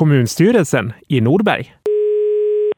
kommunstyrelsen i Norberg.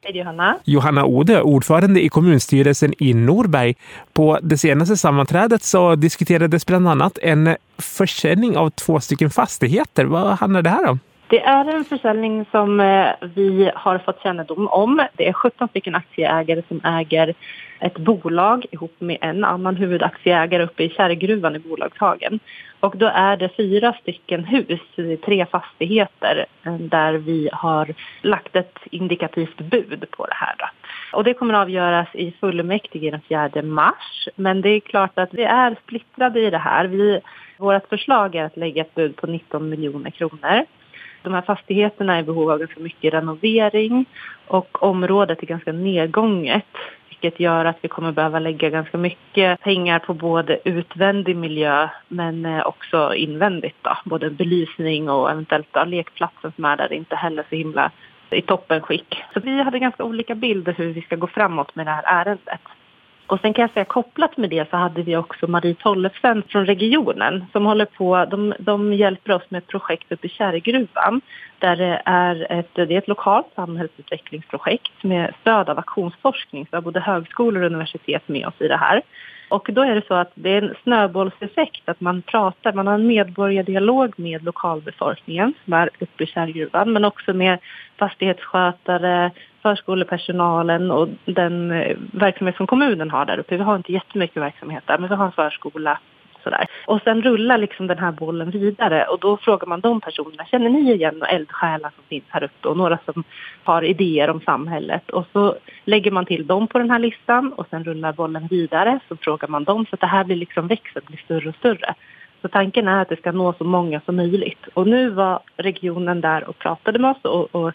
Hej Johanna. Johanna Ode, ordförande i kommunstyrelsen i Norberg. På det senaste sammanträdet så diskuterades bland annat en försäljning av två stycken fastigheter. Vad handlar det här om? Det är en försäljning som eh, vi har fått kännedom om. Det är 17 stycken aktieägare som äger ett bolag ihop med en annan huvudaktieägare uppe i Kärrgruvan i Bolagshagen. Och då är det fyra stycken hus, tre fastigheter eh, där vi har lagt ett indikativt bud på det här. Då. Och det kommer att avgöras i fullmäktige den 4 mars. Men det är klart att vi är splittrade i det här. Vi, vårt förslag är att lägga ett bud på 19 miljoner kronor. De här fastigheterna är i behov av ganska mycket renovering och området är ganska nedgånget vilket gör att vi kommer behöva lägga ganska mycket pengar på både utvändig miljö men eh, också invändigt. Då. Både belysning och eventuellt då, lekplatsen som är där inte heller så himla i toppenskick. Så vi hade ganska olika bilder hur vi ska gå framåt med det här ärendet. Och sen kan jag säga kopplat med det så hade vi också Marie Tollefsen från regionen som håller på, de, de hjälper oss med ett projekt uppe i Kärrgruvan där det är ett, det är ett lokalt samhällsutvecklingsprojekt med stöd av aktionsforskning. Så vi har både högskolor och universitet med oss i det här. Och då är det så att det är en snöbollseffekt att man pratar, man har en medborgardialog med lokalbefolkningen som är uppe i Kärrgruvan men också med fastighetsskötare, förskolepersonalen och den eh, verksamhet som kommunen har där uppe. Vi har inte jättemycket verksamhet där men vi har en förskola Sådär. Och sen rullar liksom den här bollen vidare och då frågar man de personerna, känner ni igen några eldsjälar som finns här uppe och några som har idéer om samhället och så lägger man till dem på den här listan och sen rullar bollen vidare så frågar man dem så att det här blir liksom växer, blir större och större. Så tanken är att det ska nå så många som möjligt. Och nu var regionen där och pratade med oss och, och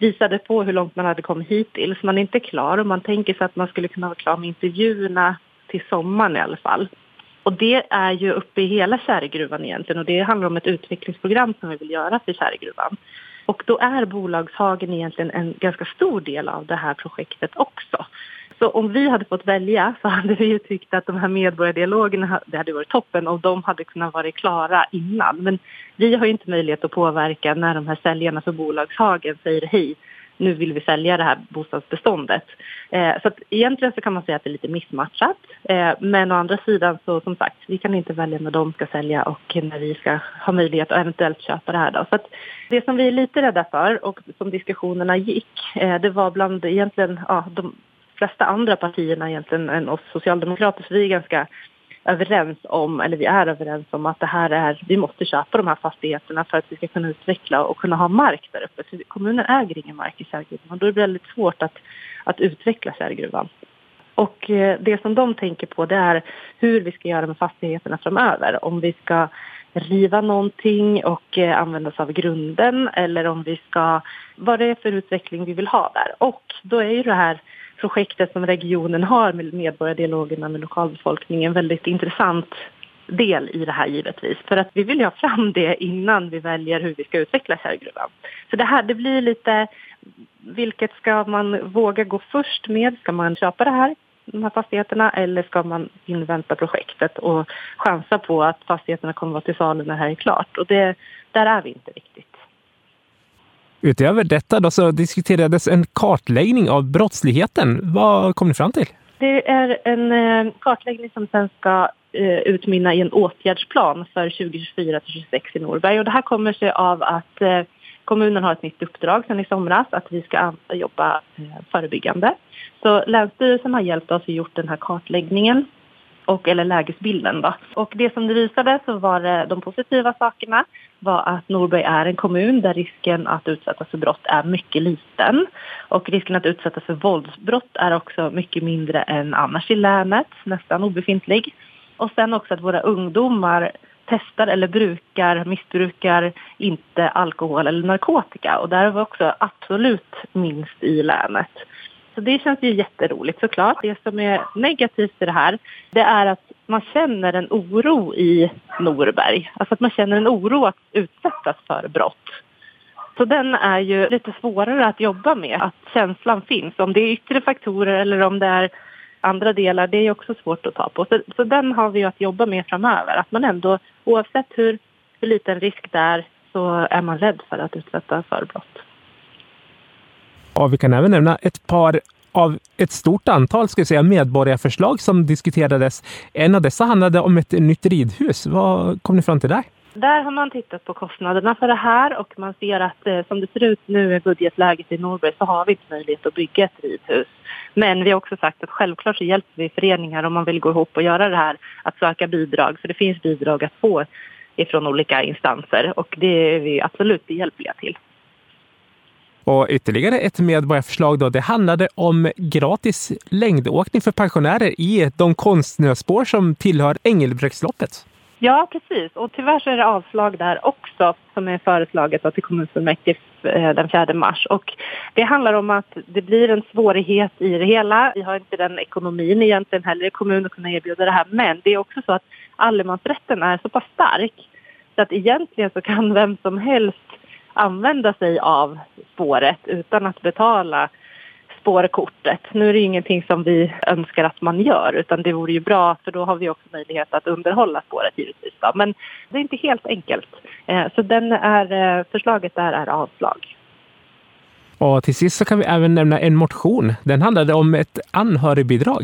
visade på hur långt man hade kommit hittills. Man är inte klar och man tänker sig att man skulle kunna vara klar med intervjuerna till sommaren i alla fall. Och det är ju uppe i hela Kärrgruvan egentligen och det handlar om ett utvecklingsprogram som vi vill göra för Kärrgruvan. Och då är Bolagshagen egentligen en ganska stor del av det här projektet också. Så om vi hade fått välja så hade vi ju tyckt att de här medborgardialogerna det hade varit toppen och de hade kunnat vara klara innan. Men vi har ju inte möjlighet att påverka när de här säljarna för Bolagshagen säger hej nu vill vi sälja det här bostadsbeståndet. Eh, så att egentligen så kan man säga att det är lite missmatchat. Eh, men å andra sidan så som sagt, vi kan inte välja när de ska sälja och när vi ska ha möjlighet att eventuellt köpa det här. Då. Så att det som vi är lite rädda för och som diskussionerna gick, eh, det var bland egentligen ja, de flesta andra partierna egentligen än oss socialdemokrater, så vi är ganska överens om, eller vi är överens om att det här är, vi måste köpa de här fastigheterna för att vi ska kunna utveckla och kunna ha mark där uppe. För kommunen äger ingen mark i Särgruvan och då är det väldigt svårt att, att utveckla Särgruvan. Och eh, det som de tänker på det är hur vi ska göra med fastigheterna framöver. Om vi ska riva någonting och eh, använda oss av grunden eller om vi ska, vad det är för utveckling vi vill ha där. Och då är ju det här projektet som regionen har med medborgardialogerna med lokalbefolkningen en väldigt intressant del i det här givetvis. För att vi vill ha fram det innan vi väljer hur vi ska utveckla Kärrgruvan. Så det här, det blir lite, vilket ska man våga gå först med? Ska man köpa det här, de här fastigheterna eller ska man invänta projektet och chansa på att fastigheterna kommer att vara till salu när det här är klart? Och det, där är vi inte riktigt. Utöver detta då så diskuterades en kartläggning av brottsligheten. Vad kom ni fram till? Det är en eh, kartläggning som sen ska eh, utmynna i en åtgärdsplan för 2024 till 2026 i Norberg. Och det här kommer sig av att eh, kommunen har ett nytt uppdrag sen i somras att vi ska jobba förebyggande. Så Länsstyrelsen har hjälpt oss att gjort den här kartläggningen och, eller lägesbilden. Då. Och det som det visade så var det de positiva sakerna var att Norberg är en kommun där risken att utsättas för brott är mycket liten. Och risken att utsättas för våldsbrott är också mycket mindre än annars i länet, nästan obefintlig. Och sen också att våra ungdomar testar eller brukar, missbrukar inte alkohol eller narkotika. Och där har vi också absolut minst i länet. Så det känns ju jätteroligt såklart. Det som är negativt i det här, det är att man känner en oro i Norberg. Alltså att man känner en oro att utsättas för brott. Så den är ju lite svårare att jobba med, att känslan finns. Om det är yttre faktorer eller om det är andra delar, det är också svårt att ta på. Så, så den har vi att jobba med framöver. Att man ändå, oavsett hur, hur liten risk det är, så är man rädd för att utsättas för brott. Och vi kan även nämna ett par av ett stort antal ska jag säga, medborgarförslag som diskuterades. En av dessa handlade om ett nytt ridhus. Vad kom ni fram till där? Där har man tittat på kostnaderna för det här och man ser att eh, som det ser ut nu i budgetläget i Norberg så har vi inte möjlighet att bygga ett ridhus. Men vi har också sagt att självklart så hjälper vi föreningar om man vill gå ihop och göra det här att söka bidrag. För det finns bidrag att få ifrån olika instanser och det är vi absolut behjälpliga till. Och ytterligare ett medborgarförslag då, det handlade om gratis längdåkning för pensionärer i de konstsnöspår som tillhör Engelbrektsloppet. Ja, precis. Och tyvärr så är det avslag där också som är föreslaget till kommunfullmäktige eh, den 4 mars. Och det handlar om att det blir en svårighet i det hela. Vi har inte den ekonomin egentligen heller i kommunen att kunna erbjuda det här. Men det är också så att allemansrätten är så pass stark så att egentligen så kan vem som helst använda sig av spåret utan att betala spårkortet. Nu är det ingenting som vi önskar att man gör utan det vore ju bra för då har vi också möjlighet att underhålla spåret givetvis. Då. Men det är inte helt enkelt. Eh, så den är, eh, förslaget där är avslag. Och till sist så kan vi även nämna en motion. Den handlade om ett anhörigbidrag.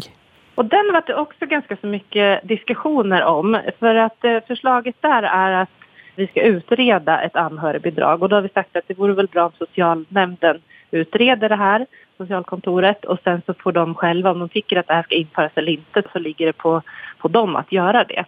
Och den var det också ganska så mycket diskussioner om. För att eh, förslaget där är att vi ska utreda ett anhörigbidrag och då har vi sagt att det vore väl bra om socialnämnden utreder det här, socialkontoret och sen så får de själva, om de tycker att det här ska införas eller inte, så ligger det på, på dem att göra det.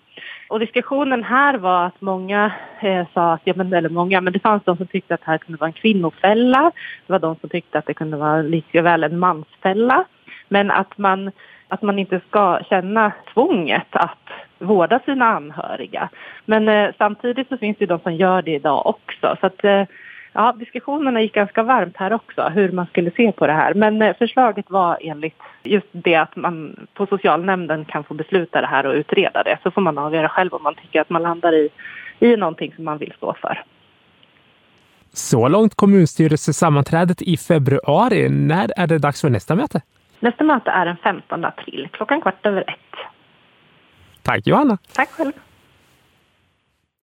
Och diskussionen här var att många eh, sa att, ja men eller många, men det fanns de som tyckte att det här kunde vara en kvinnofälla. Det var de som tyckte att det kunde vara lika väl en mansfälla. Men att man, att man inte ska känna tvånget att vårda sina anhöriga. Men eh, samtidigt så finns det de som gör det idag också. Så att, eh, ja, diskussionerna gick ganska varmt här också, hur man skulle se på det här. Men eh, förslaget var enligt just det att man på socialnämnden kan få besluta det här och utreda det. Så får man avgöra själv om man tycker att man landar i, i någonting som man vill stå för. Så långt kommunstyrelsesammanträdet i februari. När är det dags för nästa möte? Nästa möte är den 15 april klockan kvart över ett. 打一万了太快了